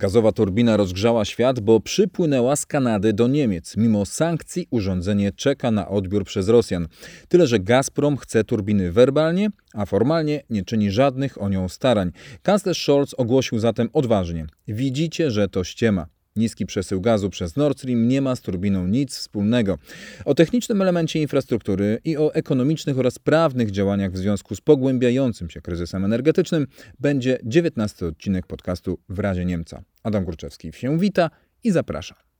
Gazowa turbina rozgrzała świat, bo przypłynęła z Kanady do Niemiec. Mimo sankcji urządzenie czeka na odbiór przez Rosjan. Tyle, że Gazprom chce turbiny werbalnie, a formalnie nie czyni żadnych o nią starań. Kanclerz Scholz ogłosił zatem odważnie: Widzicie, że to ściema. Niski przesył gazu przez Nord Stream nie ma z turbiną nic wspólnego. O technicznym elemencie infrastruktury i o ekonomicznych oraz prawnych działaniach w związku z pogłębiającym się kryzysem energetycznym będzie 19 odcinek podcastu W razie Niemca. Adam Górczewski się wita i zaprasza.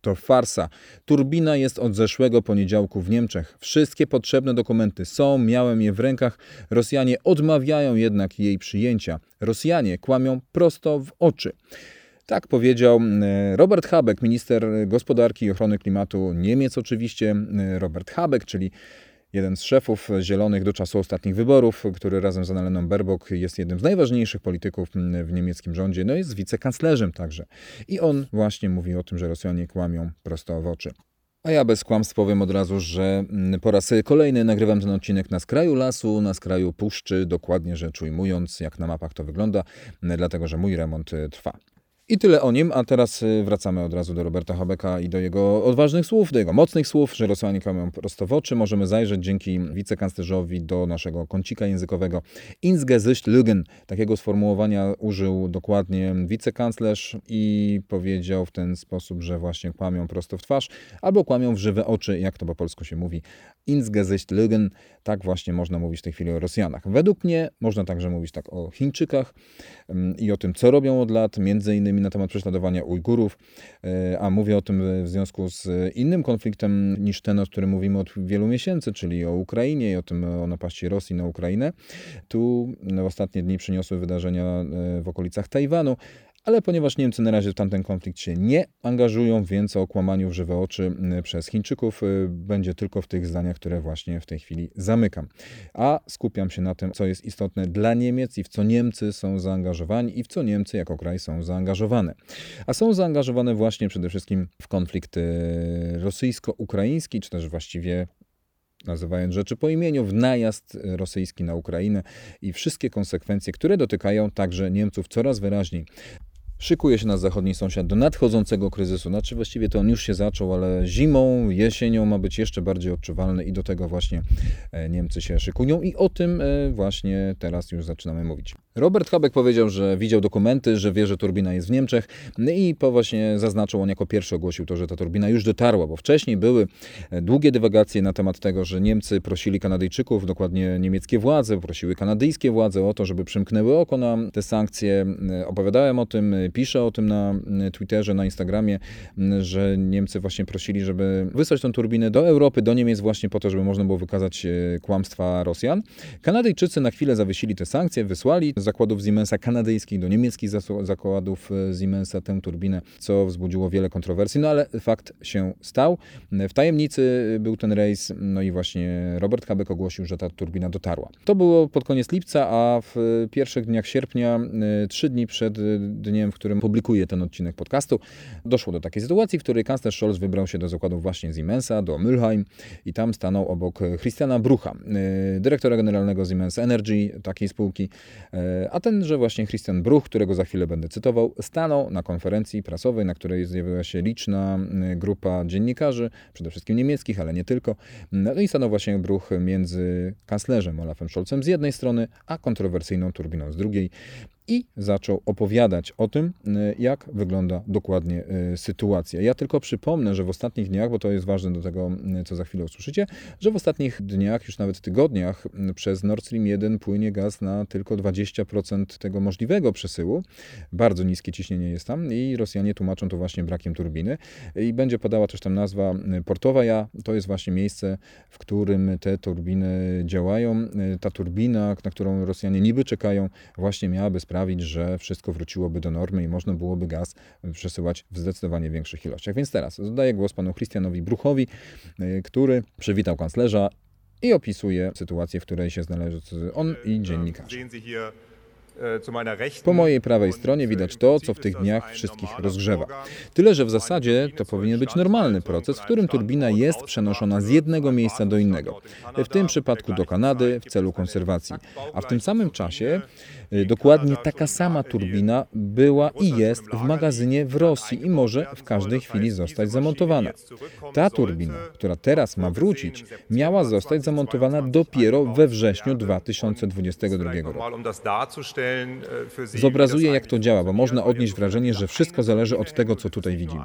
To farsa. Turbina jest od zeszłego poniedziałku w Niemczech. Wszystkie potrzebne dokumenty są, miałem je w rękach. Rosjanie odmawiają jednak jej przyjęcia. Rosjanie kłamią prosto w oczy. Tak powiedział e, Robert Habeck, minister gospodarki i ochrony klimatu Niemiec oczywiście. E, Robert Habeck, czyli jeden z szefów Zielonych do czasu ostatnich wyborów, który razem z Annaleną Baerbock jest jednym z najważniejszych polityków w niemieckim rządzie, no jest wicekanclerzem także. I on właśnie mówi o tym, że Rosjanie kłamią prosto w oczy. A ja bez kłamstw powiem od razu, że po raz kolejny nagrywam ten odcinek na skraju lasu, na skraju puszczy, dokładnie rzecz ujmując, jak na mapach to wygląda, dlatego że mój remont trwa. I tyle o nim, a teraz y, wracamy od razu do Roberta Habeka i do jego odważnych słów, do jego mocnych słów, że Rosjanie kłamią prosto w oczy. Możemy zajrzeć dzięki wicekanclerzowi do naszego kącika językowego ins Gesicht Lügen. Takiego sformułowania użył dokładnie wicekanclerz i powiedział w ten sposób, że właśnie kłamią prosto w twarz albo kłamią w żywe oczy, jak to po polsku się mówi. Ins Gesicht Lügen. Tak właśnie można mówić w tej chwili o Rosjanach. Według mnie można także mówić tak o Chińczykach mm, i o tym, co robią od lat, między innymi na temat prześladowania Ujgurów, e, a mówię o tym w związku z innym konfliktem niż ten, o którym mówimy od wielu miesięcy, czyli o Ukrainie i o tym o napaści Rosji na Ukrainę. Tu w ostatnie dni przyniosły wydarzenia e, w okolicach Tajwanu, ale ponieważ Niemcy na razie w tamten konflikt się nie angażują, więc o kłamaniu w żywe oczy przez Chińczyków y, będzie tylko w tych zdaniach, które właśnie w tej chwili zamykam. A skupiam się na tym, co jest istotne dla Niemiec i w co Niemcy są zaangażowani i w co Niemcy jako kraj są zaangażowane. A są zaangażowane właśnie przede wszystkim w konflikt y, rosyjsko-ukraiński, czy też właściwie nazywając rzeczy po imieniu, w najazd rosyjski na Ukrainę i wszystkie konsekwencje, które dotykają także Niemców coraz wyraźniej. Szykuje się nasz zachodni sąsiad do nadchodzącego kryzysu. Znaczy właściwie to on już się zaczął, ale zimą, jesienią ma być jeszcze bardziej odczuwalny i do tego właśnie e, Niemcy się szykują i o tym e, właśnie teraz już zaczynamy mówić. Robert Habeck powiedział, że widział dokumenty, że wie, że turbina jest w Niemczech no i po właśnie zaznaczył, on jako pierwszy ogłosił to, że ta turbina już dotarła, bo wcześniej były e, długie dywagacje na temat tego, że Niemcy prosili Kanadyjczyków, dokładnie niemieckie władze, prosiły kanadyjskie władze o to, żeby przymknęły oko na te sankcje. Opowiadałem o tym, piszę o tym na Twitterze, na Instagramie, że Niemcy właśnie prosili, żeby wysłać tę turbinę do Europy, do Niemiec właśnie po to, żeby można było wykazać e, kłamstwa Rosjan. Kanadyjczycy na chwilę zawiesili te sankcje, wysłali zakładów Siemensa kanadyjskich do niemieckich zakładów e, Siemensa tę turbinę, co wzbudziło wiele kontrowersji, no ale fakt się stał. W tajemnicy był ten rejs, no i właśnie Robert Habeck ogłosił, że ta turbina dotarła. To było pod koniec lipca, a w pierwszych dniach sierpnia, e, trzy dni przed dniem, w którym publikuję ten odcinek podcastu, doszło do takiej sytuacji, w której kanclerz Scholz wybrał się do zakładów właśnie Siemensa, do Mülheim i tam stanął obok Christiana Brucha, e, dyrektora generalnego Siemens Energy, takiej spółki, a tenże właśnie Christian Bruch, którego za chwilę będę cytował, stanął na konferencji prasowej, na której zjawiła się liczna y, grupa dziennikarzy, przede wszystkim niemieckich, ale nie tylko. No i stanął właśnie Bruch między kanclerzem Olafem Scholzem z jednej strony, a kontrowersyjną turbiną z drugiej i zaczął opowiadać o tym, y, jak wygląda dokładnie y, sytuacja. Ja tylko przypomnę, że w ostatnich dniach, bo to jest ważne do tego, y, co za chwilę usłyszycie, że w ostatnich dniach, już nawet tygodniach, przez Nord Stream 1 płynie gaz na tylko 20% tego możliwego przesyłu. Bardzo niskie ciśnienie jest tam i Rosjanie tłumaczą to właśnie brakiem turbiny. I będzie podała też tam nazwa portowa. Ja, to jest właśnie miejsce, w którym te turbiny działają. Ta turbina, na którą Rosjanie niby czekają, właśnie miałaby sprawić, sprawić, że wszystko wróciłoby do normy i można byłoby gaz przesyłać w zdecydowanie większych ilościach. Więc teraz oddaję głos panu Christianowi Bruchowi, y, który przywitał kanclerza i opisuje sytuację, w której się znaleźć on i dziennikarze. Po mojej prawej stronie widać to, co w tych dniach wszystkich rozgrzewa. Tyle, że w zasadzie to powinien być normalny proces, w którym turbina jest przenoszona z jednego miejsca do innego. W tym przypadku do Kanady w celu konserwacji. A w tym samym czasie dokładnie taka sama turbina była i jest w magazynie w Rosji i może w każdej chwili zostać zamontowana. Ta turbina, która teraz ma wrócić, miała zostać zamontowana dopiero we wrześniu 2022 roku. Zobrazuję, jak to działa, bo można odnieść wrażenie, że wszystko zależy od tego, co tutaj widzimy.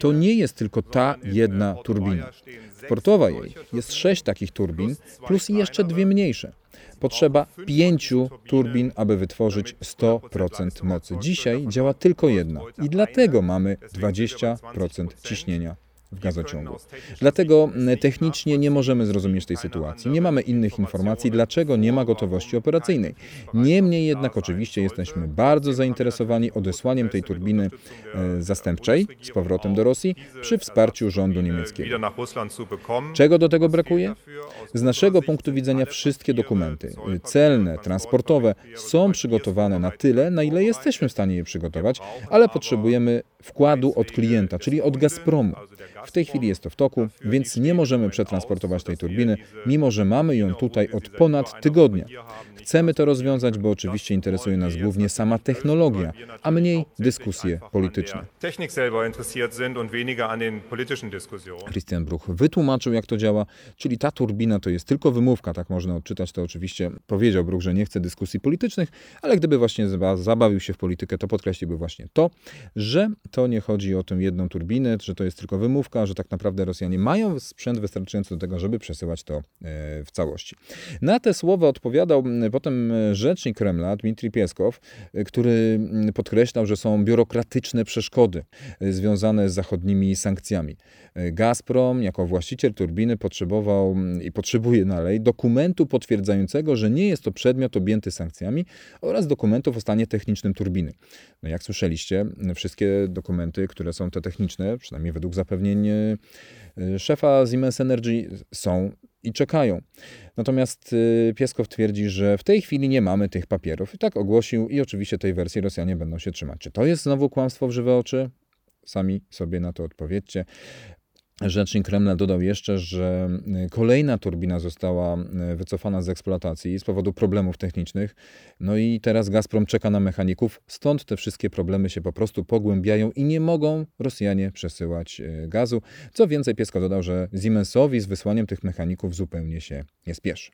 To nie jest tylko ta jedna turbina. W Portowa jej jest sześć takich turbin, plus jeszcze dwie mniejsze. Potrzeba pięciu turbin, aby wytworzyć 100% mocy. Dzisiaj działa tylko jedna i dlatego mamy 20% ciśnienia w gazociągu. Dlatego technicznie nie możemy zrozumieć tej sytuacji. Nie mamy innych informacji, dlaczego nie ma gotowości operacyjnej. Niemniej jednak oczywiście jesteśmy bardzo zainteresowani odesłaniem tej turbiny e, zastępczej z powrotem do Rosji przy wsparciu rządu niemieckiego. Czego do tego brakuje? Z naszego punktu widzenia wszystkie dokumenty celne, transportowe są przygotowane na tyle, na ile jesteśmy w stanie je przygotować, ale potrzebujemy wkładu od klienta, czyli od Gazpromu. W tej chwili jest to w toku, więc nie możemy przetransportować tej turbiny, mimo że mamy ją tutaj od ponad tygodnia. Chcemy to rozwiązać, bo oczywiście interesuje nas głównie sama technologia, a mniej dyskusje polityczne. Christian Bruch wytłumaczył, jak to działa, czyli ta turbina to jest tylko wymówka, tak można odczytać to oczywiście. Powiedział Bruch, że nie chce dyskusji politycznych, ale gdyby właśnie zabawił się w politykę, to podkreśliłby właśnie to, że to nie chodzi o tę jedną turbinę, że to jest tylko wymówka, że tak naprawdę Rosjanie mają sprzęt wystarczający do tego, żeby przesyłać to e, w całości. Na te słowa odpowiadał potem rzecznik Kremla, Dmitrij Pieskow, e, który podkreślał, że są biurokratyczne przeszkody e, związane z zachodnimi sankcjami. Gazprom, jako właściciel turbiny, potrzebował i potrzebuje dalej dokumentu potwierdzającego, że nie jest to przedmiot objęty sankcjami oraz dokumentów o stanie technicznym turbiny. No jak słyszeliście, wszystkie dokumenty, które są te techniczne, przynajmniej według zapewnień e, szefa Siemens Energy, są i czekają. Natomiast e, Pieskow twierdzi, że w tej chwili nie mamy tych papierów. I tak ogłosił i oczywiście tej wersji Rosjanie będą się trzymać. Czy to jest znowu kłamstwo w żywe oczy? Sami sobie na to odpowiedzcie. Rzecznik Kremla dodał jeszcze, że y, kolejna turbina została y, wycofana z eksploatacji z powodu problemów technicznych. No i teraz Gazprom czeka na mechaników, stąd te wszystkie problemy się po prostu pogłębiają i nie mogą Rosjanie przesyłać y, gazu. Co więcej, Piesko dodał, że Siemensowi z wysłaniem tych mechaników zupełnie się nie spieszy.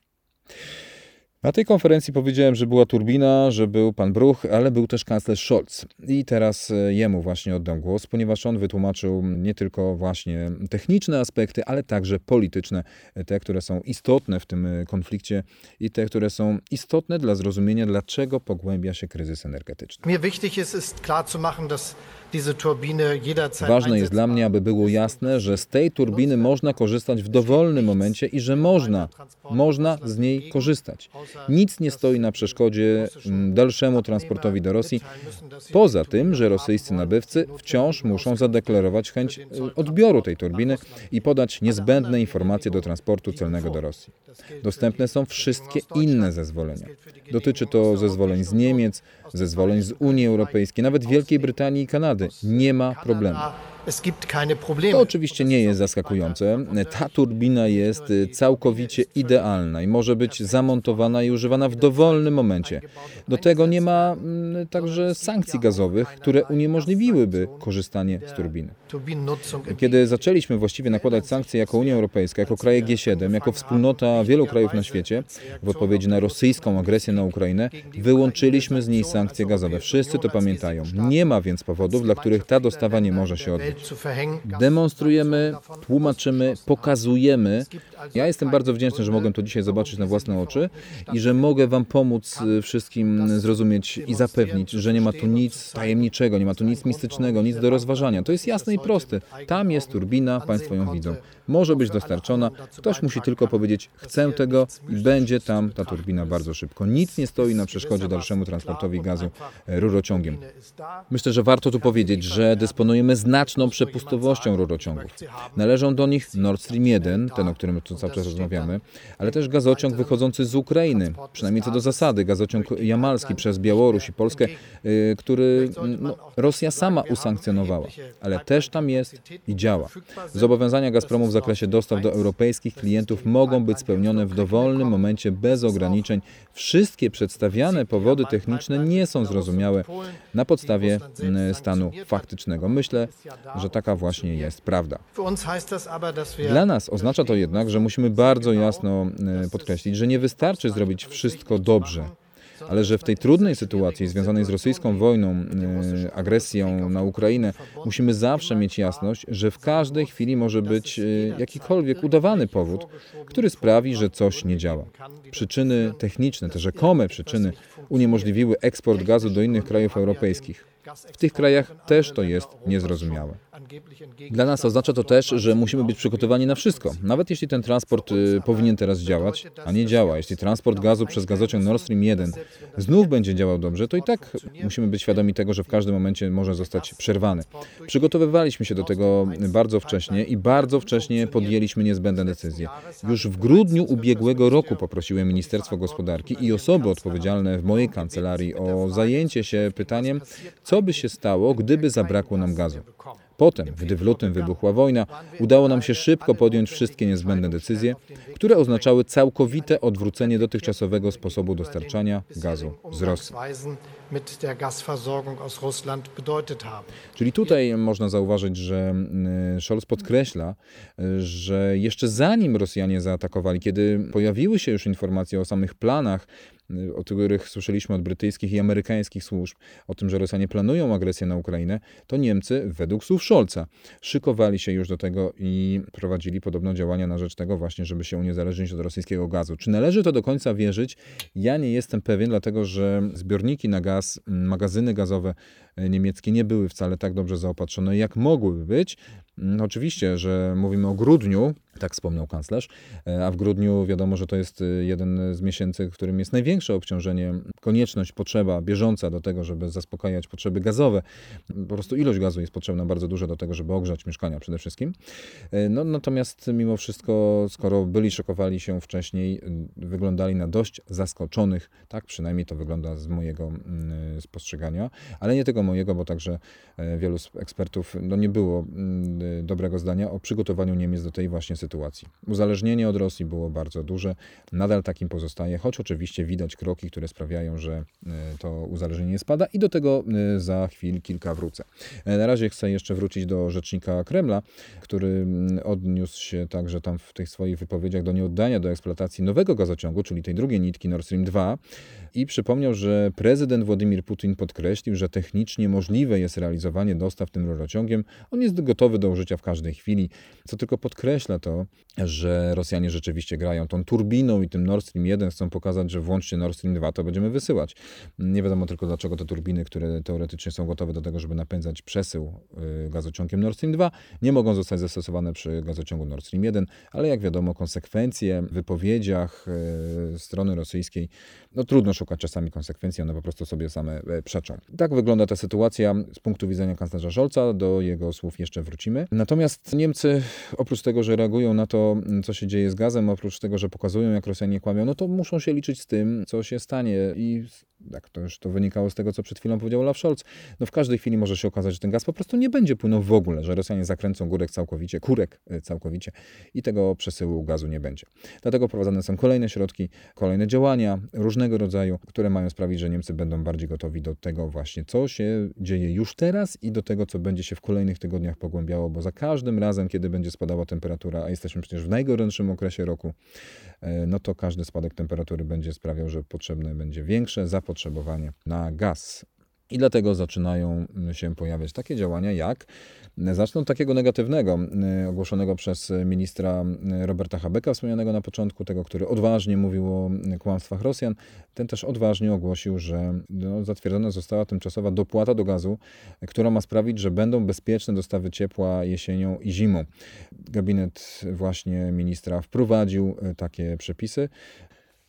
Na tej konferencji powiedziałem, że była turbina, że był pan Bruch, ale był też kanclerz Scholz. I teraz e, jemu właśnie oddam głos, ponieważ on wytłumaczył nie tylko właśnie techniczne aspekty, ale także polityczne, e, te, które są istotne w tym e, konflikcie i te, które są istotne dla zrozumienia, dlaczego pogłębia się kryzys energetyczny. Wichtig klar zu machen, dass Ważne jest dla mnie, aby było jasne, że z tej turbiny można korzystać w dowolnym momencie i że można, można z niej korzystać. Nic nie stoi na przeszkodzie mm, dalszemu transportowi do Rosji, poza tym, że rosyjscy nabywcy wciąż muszą zadeklarować chęć odbioru tej turbiny i podać niezbędne informacje do transportu celnego do Rosji. Dostępne są wszystkie inne zezwolenia. Dotyczy to zezwoleń z Niemiec, zezwoleń z Unii Europejskiej, nawet Wielkiej Brytanii i Kanady. Nie ma problemu. To oczywiście nie jest zaskakujące. Ta turbina jest całkowicie idealna i może być zamontowana i używana w dowolnym momencie. Do tego nie ma mm, także sankcji gazowych, które uniemożliwiłyby korzystanie z turbiny. Kiedy zaczęliśmy właściwie nakładać sankcje jako Unia Europejska, jako kraje G7, jako wspólnota wielu krajów na świecie, w odpowiedzi na rosyjską agresję na Ukrainę, wyłączyliśmy z niej sankcje gazowe. Wszyscy to pamiętają. Nie ma więc powodów, dla których ta dostawa nie może się odbyć. Demonstrujemy, tłumaczymy, pokazujemy. Ja jestem bardzo wdzięczny, że mogłem to dzisiaj zobaczyć na własne oczy i że mogę Wam pomóc y, wszystkim zrozumieć i zapewnić, że nie ma tu nic tajemniczego, nie ma tu nic mistycznego, nic do rozważania. To jest jasne i proste. Tam jest turbina, Państwo ją widzą. Może być dostarczona. Ktoś musi tylko powiedzieć, chcę tego i będzie tam ta turbina bardzo szybko. Nic nie stoi na przeszkodzie dalszemu transportowi gazu rurociągiem. Myślę, że warto tu powiedzieć, że dysponujemy przepustowością rurociągów. Należą do nich Nord Stream 1, ten, o którym tu cały czas rozmawiamy, ale też gazociąg wychodzący z Ukrainy, przynajmniej co do zasady, gazociąg jamalski przez Białoruś i Polskę, y, który no, Rosja sama usankcjonowała, ale też tam jest i działa. Zobowiązania Gazpromu w zakresie dostaw do europejskich klientów mogą być spełnione w dowolnym momencie bez ograniczeń. Wszystkie przedstawiane powody techniczne nie są zrozumiałe na podstawie stanu faktycznego. Myślę, że taka właśnie jest prawda. Dla nas oznacza to jednak, że musimy bardzo jasno podkreślić, że nie wystarczy zrobić wszystko dobrze ale że w tej trudnej sytuacji związanej z rosyjską wojną, e, agresją na Ukrainę, musimy zawsze mieć jasność, że w każdej chwili może być e, jakikolwiek udawany powód, który sprawi, że coś nie działa. Przyczyny techniczne, te rzekome przyczyny, uniemożliwiły eksport gazu do innych krajów europejskich. W tych krajach też to jest niezrozumiałe. Dla nas oznacza to też, że musimy być przygotowani na wszystko. Nawet jeśli ten transport y, powinien teraz działać, a nie działa, jeśli transport gazu przez gazociąg Nord Stream 1 znów będzie działał dobrze, to i tak musimy być świadomi tego, że w każdym momencie może zostać przerwany. Przygotowywaliśmy się do tego bardzo wcześnie i bardzo wcześnie podjęliśmy niezbędne decyzje. Już w grudniu ubiegłego roku poprosiłem Ministerstwo Gospodarki i osoby odpowiedzialne w mojej kancelarii o zajęcie się pytaniem, co by się stało, gdyby zabrakło nam gazu. Potem, gdy w lutym wybuchła wojna, udało nam się szybko podjąć wszystkie niezbędne decyzje, które oznaczały całkowite odwrócenie dotychczasowego sposobu dostarczania gazu z Rosji. Czyli tutaj można zauważyć, że mm, Scholz podkreśla, że jeszcze zanim Rosjanie zaatakowali, kiedy pojawiły się już informacje o samych planach o których słyszeliśmy od brytyjskich i amerykańskich służb, o tym, że Rosjanie planują agresję na Ukrainę, to Niemcy, według słów Scholza, szykowali się już do tego i prowadzili podobno działania na rzecz tego właśnie, żeby się uniezależnić od rosyjskiego gazu. Czy należy to do końca wierzyć? Ja nie jestem pewien, dlatego że zbiorniki na gaz, magazyny gazowe niemieckie nie były wcale tak dobrze zaopatrzone, jak mogłyby być. No, oczywiście, że mówimy o grudniu, tak wspomniał kanclerz, e, a w grudniu wiadomo, że to jest e, jeden z miesięcy, w którym jest największe obciążenie, konieczność, potrzeba bieżąca do tego, żeby zaspokajać potrzeby gazowe. Po prostu ilość gazu jest potrzebna bardzo duża do tego, żeby ogrzać mieszkania przede wszystkim. E, no, natomiast mimo wszystko, skoro byli szokowali się wcześniej, wyglądali na dość zaskoczonych, tak przynajmniej to wygląda z mojego spostrzegania, ale nie tego mojego, bo także wielu ekspertów no, nie było dobrego zdania o przygotowaniu Niemiec do tej właśnie sytuacji. Uzależnienie od Rosji było bardzo duże, nadal takim pozostaje, choć oczywiście widać kroki, które sprawiają, że e, to uzależnienie spada i do tego e, za chwil kilka wrócę. E, na razie chcę jeszcze wrócić do rzecznika Kremla, który mm, odniósł się także tam w tych swoich wypowiedziach do nieoddania do eksploatacji nowego gazociągu, czyli tej drugiej nitki Nord Stream 2 i przypomniał, że prezydent Władimir Putin podkreślił, że technicznie możliwe jest realizowanie dostaw tym rurociągiem. On jest gotowy do użycia w każdej chwili, co tylko podkreśla to, że Rosjanie rzeczywiście grają tą turbiną i tym Nord Stream 1 chcą pokazać, że włącznie Nord Stream 2 to będziemy wysyłać. Nie wiadomo tylko dlaczego te turbiny, które teoretycznie są gotowe do tego, żeby napędzać przesył y, gazociągiem Nord Stream 2, nie mogą zostać zastosowane przy gazociągu Nord Stream 1, ale jak wiadomo konsekwencje w wypowiedziach y, strony rosyjskiej, no trudno szukać czasami konsekwencji, one po prostu sobie same e, przeczą. Tak wygląda ta sytuacja z punktu widzenia kanclerza Scholza, do jego słów jeszcze wrócimy. Natomiast Niemcy oprócz tego, że reagują na to, co się dzieje z gazem, oprócz tego, że pokazują, jak Rosjanie kłamią, no to muszą się liczyć z tym, co się stanie. I jak to już to wynikało z tego, co przed chwilą powiedział Olaf Scholz, no w każdej chwili może się okazać, że ten gaz po prostu nie będzie płynął w ogóle, że Rosjanie zakręcą górek całkowicie, kurek e, całkowicie i tego przesyłu gazu nie będzie. Dlatego prowadzone są kolejne środki, kolejne działania różnego rodzaju, które mają sprawić, że Niemcy będą bardziej gotowi do tego właśnie, co się dzieje już teraz i do tego, co będzie się w kolejnych tygodniach pogłębiało, bo za każdym razem, kiedy będzie spadała temperatura, a jesteśmy przecież w najgorętszym okresie roku, no to każdy spadek temperatury będzie sprawiał, że potrzebne będzie większe zapotrzebowanie na gaz. I dlatego zaczynają się pojawiać takie działania jak Zacznę od takiego negatywnego, y, ogłoszonego przez ministra Roberta Habeka, wspomnianego na początku, tego, który odważnie mówił o kłamstwach Rosjan. Ten też odważnie ogłosił, że no, zatwierdzona została tymczasowa dopłata do gazu, która ma sprawić, że będą bezpieczne dostawy ciepła jesienią i zimą. Gabinet właśnie ministra wprowadził y, takie przepisy.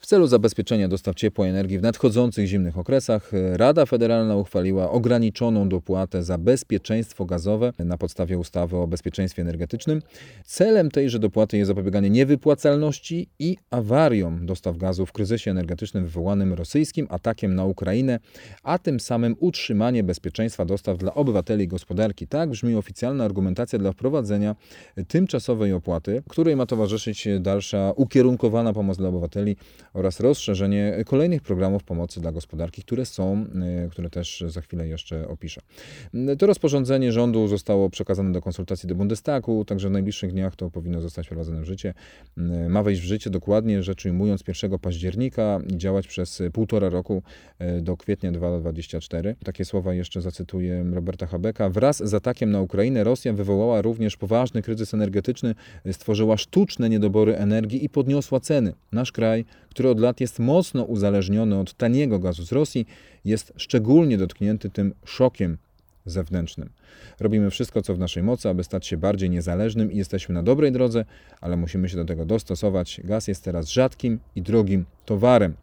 W celu zabezpieczenia dostaw ciepła energii w nadchodzących zimnych okresach Rada Federalna uchwaliła ograniczoną dopłatę za bezpieczeństwo gazowe na podstawie ustawy o bezpieczeństwie energetycznym. Celem tejże dopłaty jest zapobieganie niewypłacalności i awariom dostaw gazu w kryzysie energetycznym wywołanym rosyjskim atakiem na Ukrainę, a tym samym utrzymanie bezpieczeństwa dostaw dla obywateli i gospodarki. Tak brzmi oficjalna argumentacja dla wprowadzenia tymczasowej opłaty, której ma towarzyszyć dalsza ukierunkowana pomoc dla obywateli oraz rozszerzenie kolejnych programów pomocy dla gospodarki, które są, y, które też za chwilę jeszcze opiszę. To rozporządzenie rządu zostało przekazane do konsultacji do Bundestagu, także w najbliższych dniach to powinno zostać wprowadzone w życie. Y, ma wejść w życie dokładnie, rzecz ujmując 1 października i działać przez półtora roku do kwietnia 2024. Takie słowa jeszcze zacytuję Roberta Habeka. Wraz z atakiem na Ukrainę Rosja wywołała również poważny kryzys energetyczny, stworzyła sztuczne niedobory energii i podniosła ceny. Nasz kraj, który od lat jest mocno uzależniony od taniego gazu z Rosji, jest szczególnie dotknięty tym szokiem zewnętrznym. Robimy wszystko, co w naszej mocy, aby stać się bardziej niezależnym i jesteśmy na dobrej drodze, ale musimy się do tego dostosować. Gaz jest teraz rzadkim i drogim towarem.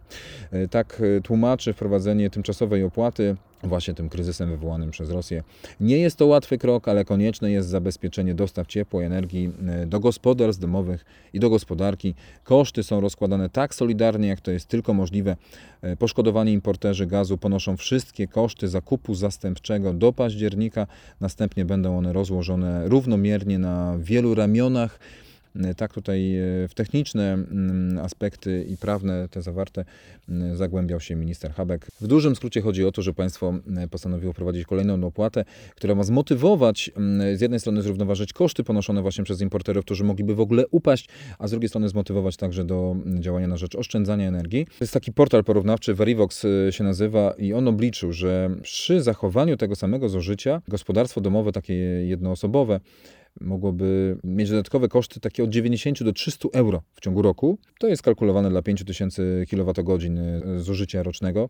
E, tak e, tłumaczy wprowadzenie tymczasowej opłaty właśnie tym kryzysem wywołanym przez Rosję. Nie jest to łatwy krok, ale konieczne jest zabezpieczenie dostaw ciepła i energii e, do gospodarstw domowych i do gospodarki. Koszty są rozkładane tak solidarnie, jak to jest tylko możliwe. Poszkodowani importerzy gazu ponoszą wszystkie koszty zakupu zastępczego do października. Następnie będą one rozłożone równomiernie na wielu ramionach. Tak tutaj e, w techniczne mm, aspekty i prawne te zawarte mm, zagłębiał się minister Habek. W dużym skrócie chodzi o to, że państwo mm, postanowiło wprowadzić kolejną opłatę, która ma zmotywować z jednej strony zrównoważyć koszty ponoszone właśnie przez importerów, którzy mogliby w ogóle upaść, a z drugiej strony zmotywować także do działania na rzecz oszczędzania energii. To jest taki portal porównawczy, Verivox e, się nazywa i on obliczył, że przy zachowaniu tego samego zużycia gospodarstwo domowe, takie jednoosobowe, mogłoby mieć dodatkowe koszty takie od 90 do 300 euro w ciągu roku. To jest kalkulowane dla 5000 kWh zużycia rocznego.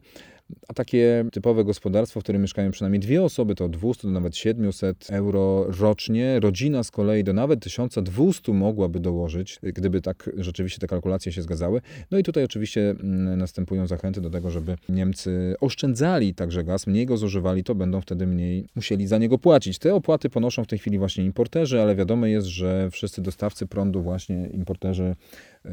A takie typowe gospodarstwo, w którym mieszkają przynajmniej dwie osoby, to od 200 do nawet 700 euro rocznie. Rodzina z kolei do nawet 1200 mogłaby dołożyć, gdyby tak rzeczywiście te kalkulacje się zgadzały. No i tutaj oczywiście mm, następują zachęty do tego, żeby Niemcy oszczędzali także gaz, mniej go zużywali, to będą wtedy mniej musieli za niego płacić. Te opłaty ponoszą w tej chwili właśnie importerzy, ale wiadomo jest, że wszyscy dostawcy prądu, właśnie importerzy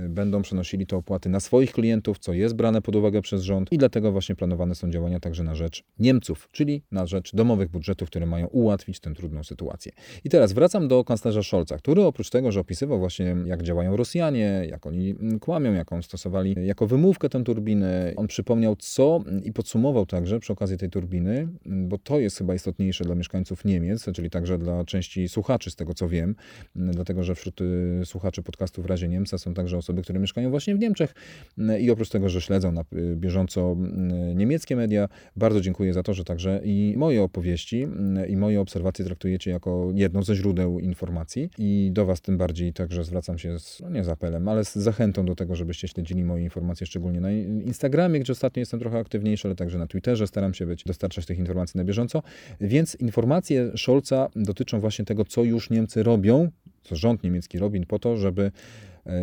będą przenosili te opłaty na swoich klientów, co jest brane pod uwagę przez rząd i dlatego właśnie planowane są działania także na rzecz Niemców, czyli na rzecz domowych budżetów, które mają ułatwić tę trudną sytuację. I teraz wracam do kanclerza Scholza, który oprócz tego, że opisywał właśnie jak działają Rosjanie, jak oni mm, kłamią, jaką stosowali jako wymówkę tę turbinę, on przypomniał co i podsumował także przy okazji tej turbiny, mm, bo to jest chyba istotniejsze dla mieszkańców Niemiec, czyli także dla części słuchaczy z tego co wiem, mm, dlatego że wśród y, słuchaczy podcastu w razie Niemca są także osoby, które mieszkają właśnie w Niemczech i oprócz tego, że śledzą na y, bieżąco y, niemieckie media, bardzo dziękuję za to, że także i moje opowieści y, i moje obserwacje traktujecie jako jedno ze źródeł informacji i do Was tym bardziej także zwracam się z, no nie z apelem, ale z zachętą do tego, żebyście śledzili moje informacje, szczególnie na Instagramie, gdzie ostatnio jestem trochę aktywniejszy, ale także na Twitterze staram się być, dostarczać tych informacji na bieżąco. Więc informacje Scholza dotyczą właśnie tego, co już Niemcy robią, co rząd niemiecki robi po to, żeby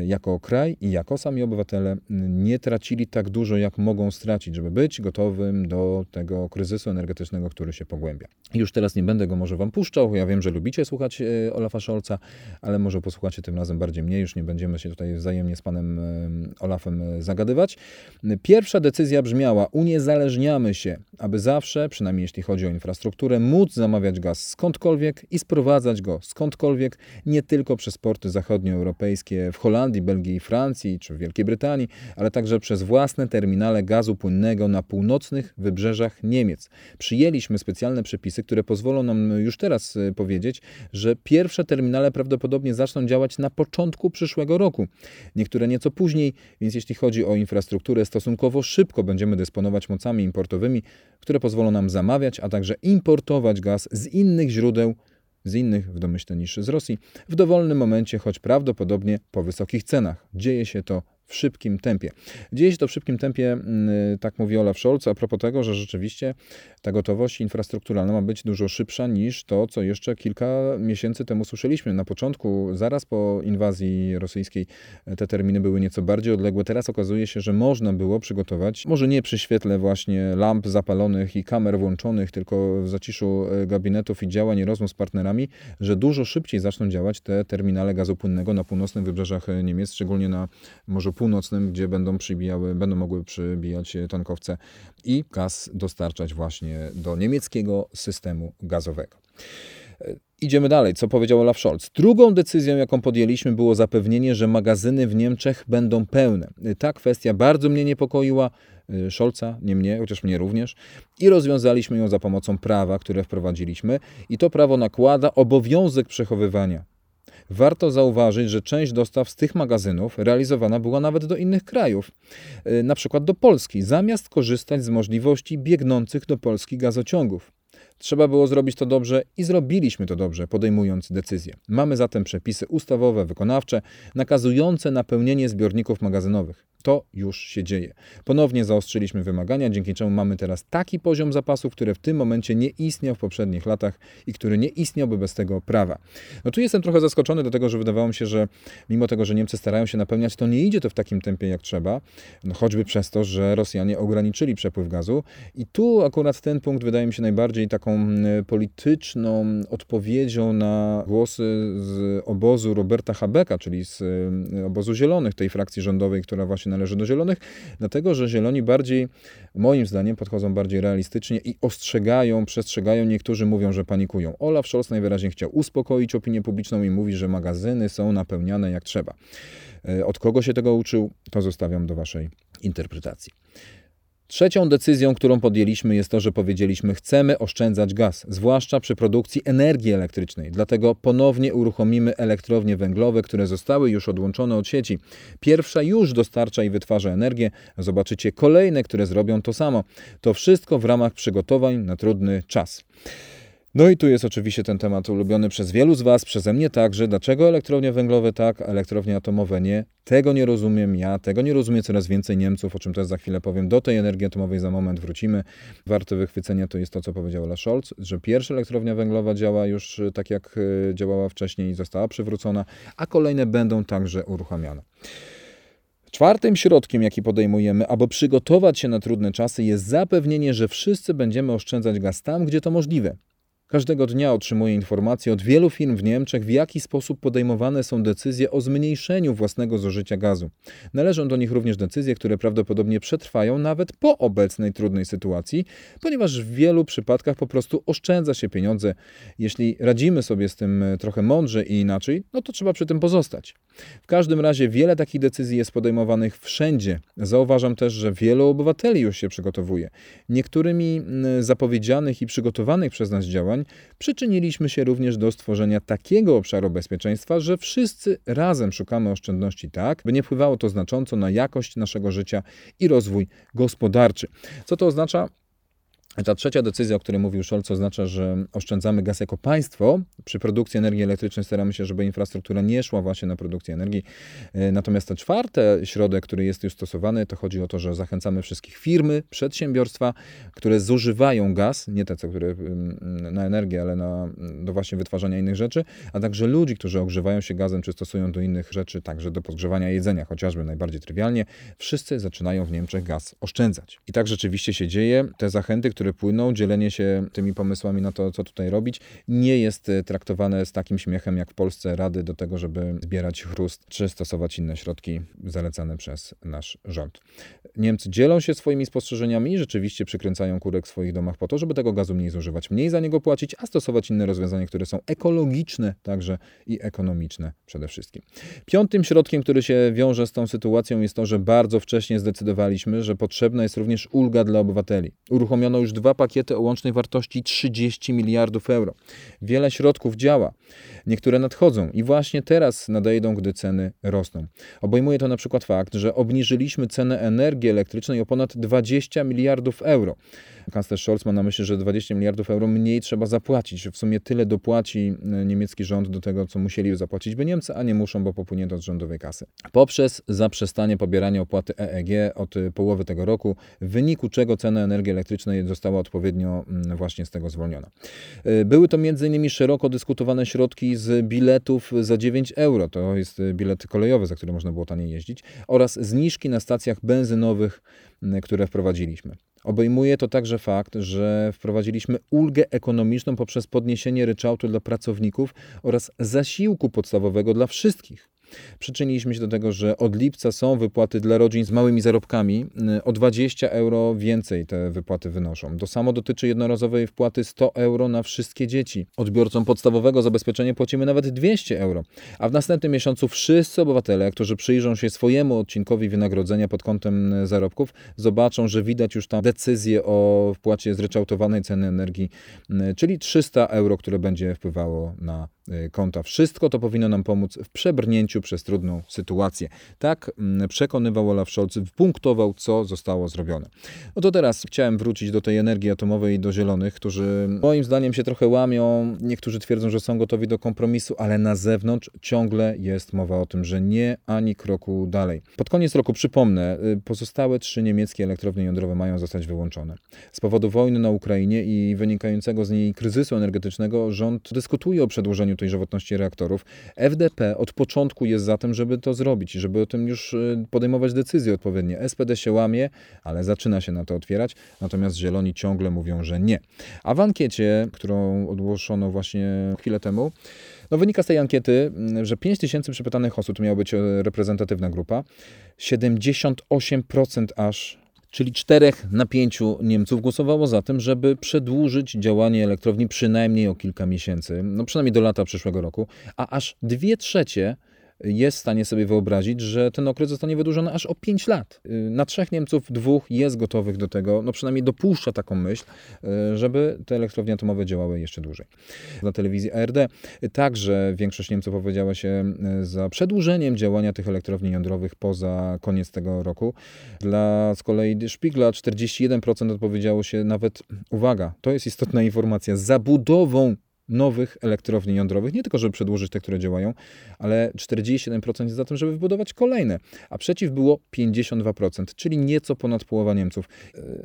jako kraj i jako sami obywatele nie tracili tak dużo, jak mogą stracić, żeby być gotowym do tego kryzysu energetycznego, który się pogłębia. Już teraz nie będę go może wam puszczał, ja wiem, że lubicie słuchać e, Olafa Scholza, ale może posłuchacie tym razem bardziej mnie, już nie będziemy się tutaj wzajemnie z panem e, Olafem zagadywać. Pierwsza decyzja brzmiała, uniezależniamy się, aby zawsze, przynajmniej jeśli chodzi o infrastrukturę, móc zamawiać gaz skądkolwiek i sprowadzać go skądkolwiek, nie tylko przez porty zachodnioeuropejskie w Holandii, Belgii i Francji, czy Wielkiej Brytanii, ale także przez własne terminale gazu płynnego na północnych wybrzeżach Niemiec. Przyjęliśmy specjalne przepisy, które pozwolą nam już teraz y, powiedzieć, że pierwsze terminale prawdopodobnie zaczną działać na początku przyszłego roku. Niektóre nieco później, więc jeśli chodzi o infrastrukturę, stosunkowo szybko będziemy dysponować mocami importowymi, które pozwolą nam zamawiać, a także importować gaz z innych źródeł z innych w domyśle niż z Rosji, w dowolnym momencie, choć prawdopodobnie po wysokich cenach. Dzieje się to w szybkim tempie. Dzieje się to w szybkim tempie, tak mówi Olaf Scholz, a propos tego, że rzeczywiście ta gotowość infrastrukturalna ma być dużo szybsza niż to, co jeszcze kilka miesięcy temu słyszeliśmy. Na początku, zaraz po inwazji rosyjskiej, te terminy były nieco bardziej odległe. Teraz okazuje się, że można było przygotować, może nie przy świetle właśnie lamp zapalonych i kamer włączonych, tylko w zaciszu e, gabinetów i działań i rozmów z partnerami, że dużo szybciej zaczną działać te terminale gazu płynnego na północnych wybrzeżach e, Niemiec, szczególnie na Morzu Północnym, gdzie będą przybijały, będą mogły przybijać tankowce i gaz dostarczać właśnie do niemieckiego systemu gazowego. E, idziemy dalej. Co powiedział Olaf Scholz? Drugą decyzją, jaką podjęliśmy, było zapewnienie, że magazyny w Niemczech będą pełne. Ta kwestia bardzo mnie niepokoiła. Scholza, nie mnie, chociaż mnie również, i rozwiązaliśmy ją za pomocą prawa, które wprowadziliśmy, i to prawo nakłada obowiązek przechowywania. Warto zauważyć, że część dostaw z tych magazynów realizowana była nawet do innych krajów, y, na przykład do Polski, zamiast korzystać z możliwości biegnących do Polski gazociągów. Trzeba było zrobić to dobrze i zrobiliśmy to dobrze, podejmując decyzje. Mamy zatem przepisy ustawowe, wykonawcze, nakazujące napełnienie zbiorników magazynowych. To już się dzieje. Ponownie zaostrzyliśmy wymagania, dzięki czemu mamy teraz taki poziom zapasów, który w tym momencie nie istniał w poprzednich latach i który nie istniałby bez tego prawa. No tu jestem trochę zaskoczony do tego, że wydawało mi się, że mimo tego, że Niemcy starają się napełniać, to nie idzie to w takim tempie jak trzeba, no choćby przez to, że Rosjanie ograniczyli przepływ gazu. I tu akurat ten punkt wydaje mi się najbardziej taką polityczną odpowiedzią na głosy z obozu Roberta Habecka, czyli z obozu Zielonych, tej frakcji rządowej, która właśnie należy do zielonych, dlatego że zieloni bardziej, moim zdaniem, podchodzą bardziej realistycznie i ostrzegają, przestrzegają. Niektórzy mówią, że panikują. Olaf Scholz najwyraźniej chciał uspokoić opinię publiczną i mówi, że magazyny są napełniane jak trzeba. E, od kogo się tego uczył, to zostawiam do Waszej interpretacji. Trzecią decyzją, którą podjęliśmy, jest to, że powiedzieliśmy, chcemy oszczędzać gaz, zwłaszcza przy produkcji energii elektrycznej. Dlatego ponownie uruchomimy elektrownie węglowe, które zostały już odłączone od sieci. Pierwsza już dostarcza i wytwarza energię, zobaczycie kolejne, które zrobią to samo. To wszystko w ramach przygotowań na trudny czas. No i tu jest oczywiście ten temat ulubiony przez wielu z Was, przeze mnie także. Dlaczego elektrownie węglowe tak, a elektrownie atomowe nie? Tego nie rozumiem ja, tego nie rozumie coraz więcej Niemców, o czym też za chwilę powiem. Do tej energii atomowej za moment wrócimy. Warte wychwycenia to jest to, co powiedział Olaf Scholz, że pierwsza elektrownia węglowa działa już e, tak, jak e, działała wcześniej i została przywrócona, a kolejne będą także uruchamiane. Czwartym środkiem, jaki podejmujemy, aby przygotować się na trudne czasy, jest zapewnienie, że wszyscy będziemy oszczędzać gaz tam, gdzie to możliwe. Każdego dnia otrzymuję informacje od wielu firm w Niemczech, w jaki sposób podejmowane są decyzje o zmniejszeniu własnego zużycia gazu. Należą do nich również decyzje, które prawdopodobnie przetrwają nawet po obecnej trudnej sytuacji, ponieważ w wielu przypadkach po prostu oszczędza się pieniądze. Jeśli radzimy sobie z tym trochę mądrze i inaczej, no to trzeba przy tym pozostać. W każdym razie wiele takich decyzji jest podejmowanych wszędzie. Zauważam też, że wielu obywateli już się przygotowuje. Niektórymi mm, zapowiedzianych i przygotowanych przez nas działań przyczyniliśmy się również do stworzenia takiego obszaru bezpieczeństwa, że wszyscy razem szukamy oszczędności tak, by nie wpływało to znacząco na jakość naszego życia i rozwój gospodarczy. Co to oznacza? Ta trzecia decyzja, o której mówił Scholz, oznacza, że oszczędzamy gaz jako państwo. Przy produkcji energii elektrycznej staramy się, żeby infrastruktura nie szła właśnie na produkcję energii. E, natomiast ten czwarty środek, który jest już stosowany, to chodzi o to, że zachęcamy wszystkich firmy, przedsiębiorstwa, które zużywają gaz, nie te, które na energię, ale na, do właśnie wytwarzania innych rzeczy, a także ludzi, którzy ogrzewają się gazem, czy stosują do innych rzeczy, także do podgrzewania jedzenia, chociażby najbardziej trywialnie. Wszyscy zaczynają w Niemczech gaz oszczędzać. I tak rzeczywiście się dzieje. Te zachęty, które płyną, dzielenie się tymi pomysłami na to, co tutaj robić, nie jest e, traktowane z takim śmiechem jak w Polsce rady do tego, żeby zbierać chrust czy stosować inne środki zalecane przez nasz rząd. Niemcy dzielą się swoimi spostrzeżeniami i rzeczywiście przykręcają kurek w swoich domach po to, żeby tego gazu mniej zużywać, mniej za niego płacić, a stosować inne rozwiązania, które są ekologiczne także i ekonomiczne przede wszystkim. Piątym środkiem, który się wiąże z tą sytuacją jest to, że bardzo wcześnie zdecydowaliśmy, że potrzebna jest również ulga dla obywateli. Uruchomiono już dwa pakiety o łącznej wartości 30 miliardów euro. Wiele środków działa. Niektóre nadchodzą i właśnie teraz nadejdą, gdy ceny rosną. Obejmuje to na przykład fakt, że obniżyliśmy cenę energii elektrycznej o ponad 20 miliardów euro. Kanclerz Scholz ma na myśli, że 20 miliardów euro mniej trzeba zapłacić. W sumie tyle dopłaci e, niemiecki rząd do tego, co musieli zapłacić by Niemcy, a nie muszą, bo popłynie to z rządowej kasy. Poprzez zaprzestanie pobierania opłaty EEG od połowy tego roku, w wyniku czego cena energii elektrycznej została odpowiednio mm, właśnie z tego zwolniona. E, były to m.in. szeroko dyskutowane środki z biletów za 9 euro, to jest bilet kolejowy, za który można było taniej jeździć, oraz zniżki na stacjach benzynowych, które wprowadziliśmy. Obejmuje to także fakt, że wprowadziliśmy ulgę ekonomiczną poprzez podniesienie ryczałtu dla pracowników oraz zasiłku podstawowego dla wszystkich. Przyczyniliśmy się do tego, że od lipca są wypłaty dla rodzin z małymi zarobkami. Y, o 20 euro więcej te wypłaty wynoszą. To samo dotyczy jednorazowej wpłaty 100 euro na wszystkie dzieci. Odbiorcom podstawowego zabezpieczenia płacimy nawet 200 euro. A w następnym miesiącu wszyscy obywatele, którzy przyjrzą się swojemu odcinkowi wynagrodzenia pod kątem y, zarobków, zobaczą, że widać już tam decyzję o wpłacie zryczałtowanej ceny energii, y, czyli 300 euro, które będzie wpływało na konta. Wszystko to powinno nam pomóc w przebrnięciu przez trudną sytuację. Tak mm, przekonywał Olaf Scholz, punktował, co zostało zrobione. No to teraz chciałem wrócić do tej energii atomowej i do zielonych, którzy moim zdaniem się trochę łamią. Niektórzy twierdzą, że są gotowi do kompromisu, ale na zewnątrz ciągle jest mowa o tym, że nie ani kroku dalej. Pod koniec roku, przypomnę, y, pozostałe trzy niemieckie elektrownie jądrowe mają zostać wyłączone. Z powodu wojny na Ukrainie i wynikającego z niej kryzysu energetycznego rząd dyskutuje o przedłużeniu tej żywotności reaktorów. FDP od początku jest za tym, żeby to zrobić, żeby o tym już y, podejmować decyzje odpowiednie. SPD się łamie, ale zaczyna się na to otwierać, natomiast Zieloni ciągle mówią, że nie. A w ankiecie, którą ogłoszono właśnie chwilę temu, no wynika z tej ankiety, mm, że 5 tysięcy przepytanych osób, to miała być e, reprezentatywna grupa, 78% aż czyli 4 na 5 Niemców głosowało za tym, żeby przedłużyć działanie elektrowni przynajmniej o kilka miesięcy, no przynajmniej do lata przyszłego roku, a aż 2 trzecie jest w stanie sobie wyobrazić, że ten okres zostanie wydłużony aż o 5 lat. Y, na trzech Niemców dwóch jest gotowych do tego, no przynajmniej dopuszcza taką myśl, y, żeby te elektrownie atomowe działały jeszcze dłużej. Na telewizji ARD także większość Niemców opowiedziała się y, za przedłużeniem działania tych elektrowni jądrowych poza koniec tego roku. Dla z kolei Spiegla 41% odpowiedziało się nawet, uwaga, to jest istotna informacja, zabudową nowych elektrowni jądrowych, nie tylko żeby przedłużyć te, które działają, ale 47% jest za tym, żeby wybudować kolejne, a przeciw było 52%, czyli nieco ponad połowa Niemców.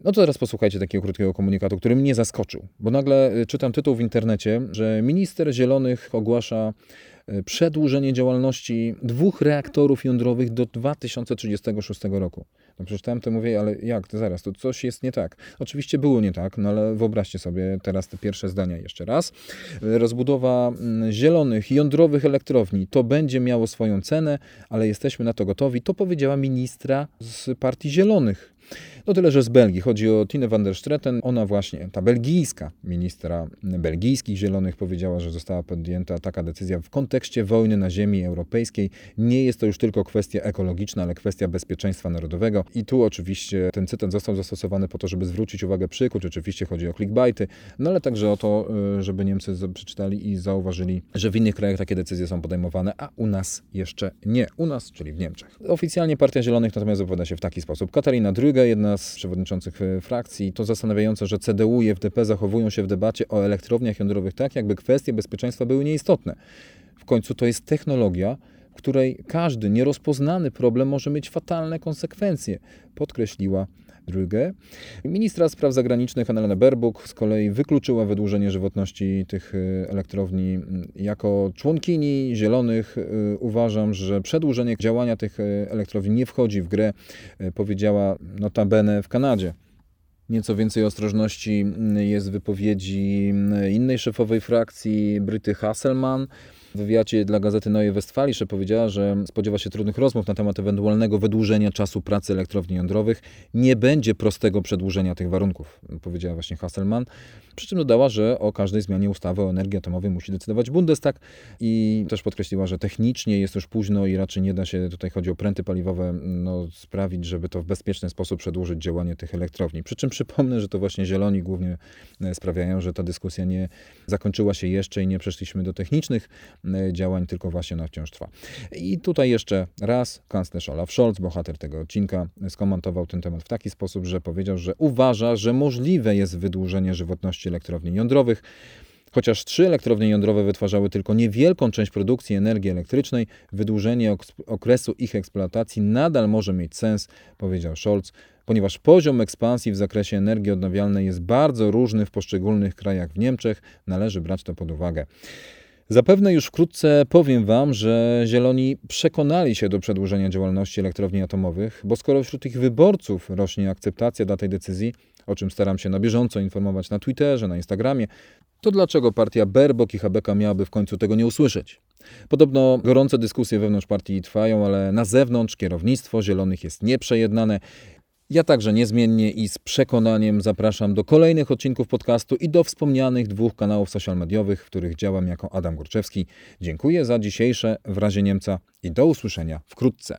No to teraz posłuchajcie takiego krótkiego komunikatu, który mnie zaskoczył, bo nagle y, czytam tytuł w internecie, że minister Zielonych ogłasza E, przedłużenie działalności dwóch reaktorów jądrowych do 2036 roku. No przeczytałem to mówię, ale jak, to zaraz, to coś jest nie tak. Oczywiście było nie tak, no ale wyobraźcie sobie teraz te pierwsze zdania jeszcze raz. Rozbudowa mm, zielonych, jądrowych elektrowni, to będzie miało swoją cenę, ale jesteśmy na to gotowi. To powiedziała ministra z Partii Zielonych no tyle, że z Belgii. Chodzi o Tine van der Stretten. Ona właśnie, ta belgijska ministra belgijskich zielonych powiedziała, że została podjęta taka decyzja w kontekście wojny na ziemi europejskiej. Nie jest to już tylko kwestia ekologiczna, ale kwestia bezpieczeństwa narodowego. I tu oczywiście ten cytat został zastosowany po to, żeby zwrócić uwagę przykuć. Oczywiście chodzi o clickbaity, no ale także o to, y, żeby Niemcy przeczytali i zauważyli, że w innych krajach takie decyzje są podejmowane, a u nas jeszcze nie. U nas, czyli w Niemczech. Oficjalnie Partia Zielonych natomiast wypowiada się w taki sposób. Katarina Drüge, jedna z przewodniczących e, frakcji. To zastanawiające, że CDU i FDP zachowują się w debacie o elektrowniach jądrowych tak, jakby kwestie bezpieczeństwa były nieistotne. W końcu to jest technologia, której każdy nierozpoznany problem może mieć fatalne konsekwencje, podkreśliła Drüge. Ministra spraw zagranicznych Annalena Baerbock z kolei wykluczyła wydłużenie żywotności tych e, elektrowni. Jako członkini Zielonych e, uważam, że przedłużenie działania tych e, elektrowni nie wchodzi w grę, powiedziała notabene w Kanadzie. Nieco więcej ostrożności jest w wypowiedzi innej szefowej frakcji, Bryty Hasselman, w wywiadzie dla gazety Neue Westfalische powiedziała, że spodziewa się trudnych rozmów na temat ewentualnego wydłużenia czasu pracy elektrowni jądrowych. Nie będzie prostego przedłużenia tych warunków, powiedziała właśnie Hasselmann. Przy czym dodała, że o każdej zmianie ustawy o energii atomowej musi decydować Bundestag i też podkreśliła, że technicznie jest już późno i raczej nie da się, tutaj chodzi o pręty paliwowe, no, sprawić, żeby to w bezpieczny sposób przedłużyć działanie tych elektrowni. Przy czym przypomnę, że to właśnie zieloni głównie e, sprawiają, że ta dyskusja nie zakończyła się jeszcze i nie przeszliśmy do technicznych działań, tylko właśnie ona wciąż trwa. I tutaj jeszcze raz kanclerz Olaf Scholz, bohater tego odcinka, skomentował ten temat w taki sposób, że powiedział, że uważa, że możliwe jest wydłużenie żywotności elektrowni jądrowych. Chociaż trzy elektrownie jądrowe wytwarzały tylko niewielką część produkcji energii elektrycznej, wydłużenie okresu ich eksploatacji nadal może mieć sens, powiedział Scholz, ponieważ poziom ekspansji w zakresie energii odnawialnej jest bardzo różny w poszczególnych krajach w Niemczech, należy brać to pod uwagę. Zapewne już wkrótce powiem Wam, że Zieloni przekonali się do przedłużenia działalności elektrowni atomowych, bo skoro wśród ich wyborców rośnie akceptacja dla tej decyzji, o czym staram się na bieżąco informować na Twitterze, na Instagramie, to dlaczego partia Berbok i Habeka miałaby w końcu tego nie usłyszeć? Podobno gorące dyskusje wewnątrz partii trwają, ale na zewnątrz kierownictwo Zielonych jest nieprzejednane. Ja także niezmiennie i z przekonaniem zapraszam do kolejnych odcinków podcastu i do wspomnianych dwóch kanałów social mediowych, w których działam jako Adam Górczewski. Dziękuję za dzisiejsze w razie Niemca i do usłyszenia wkrótce.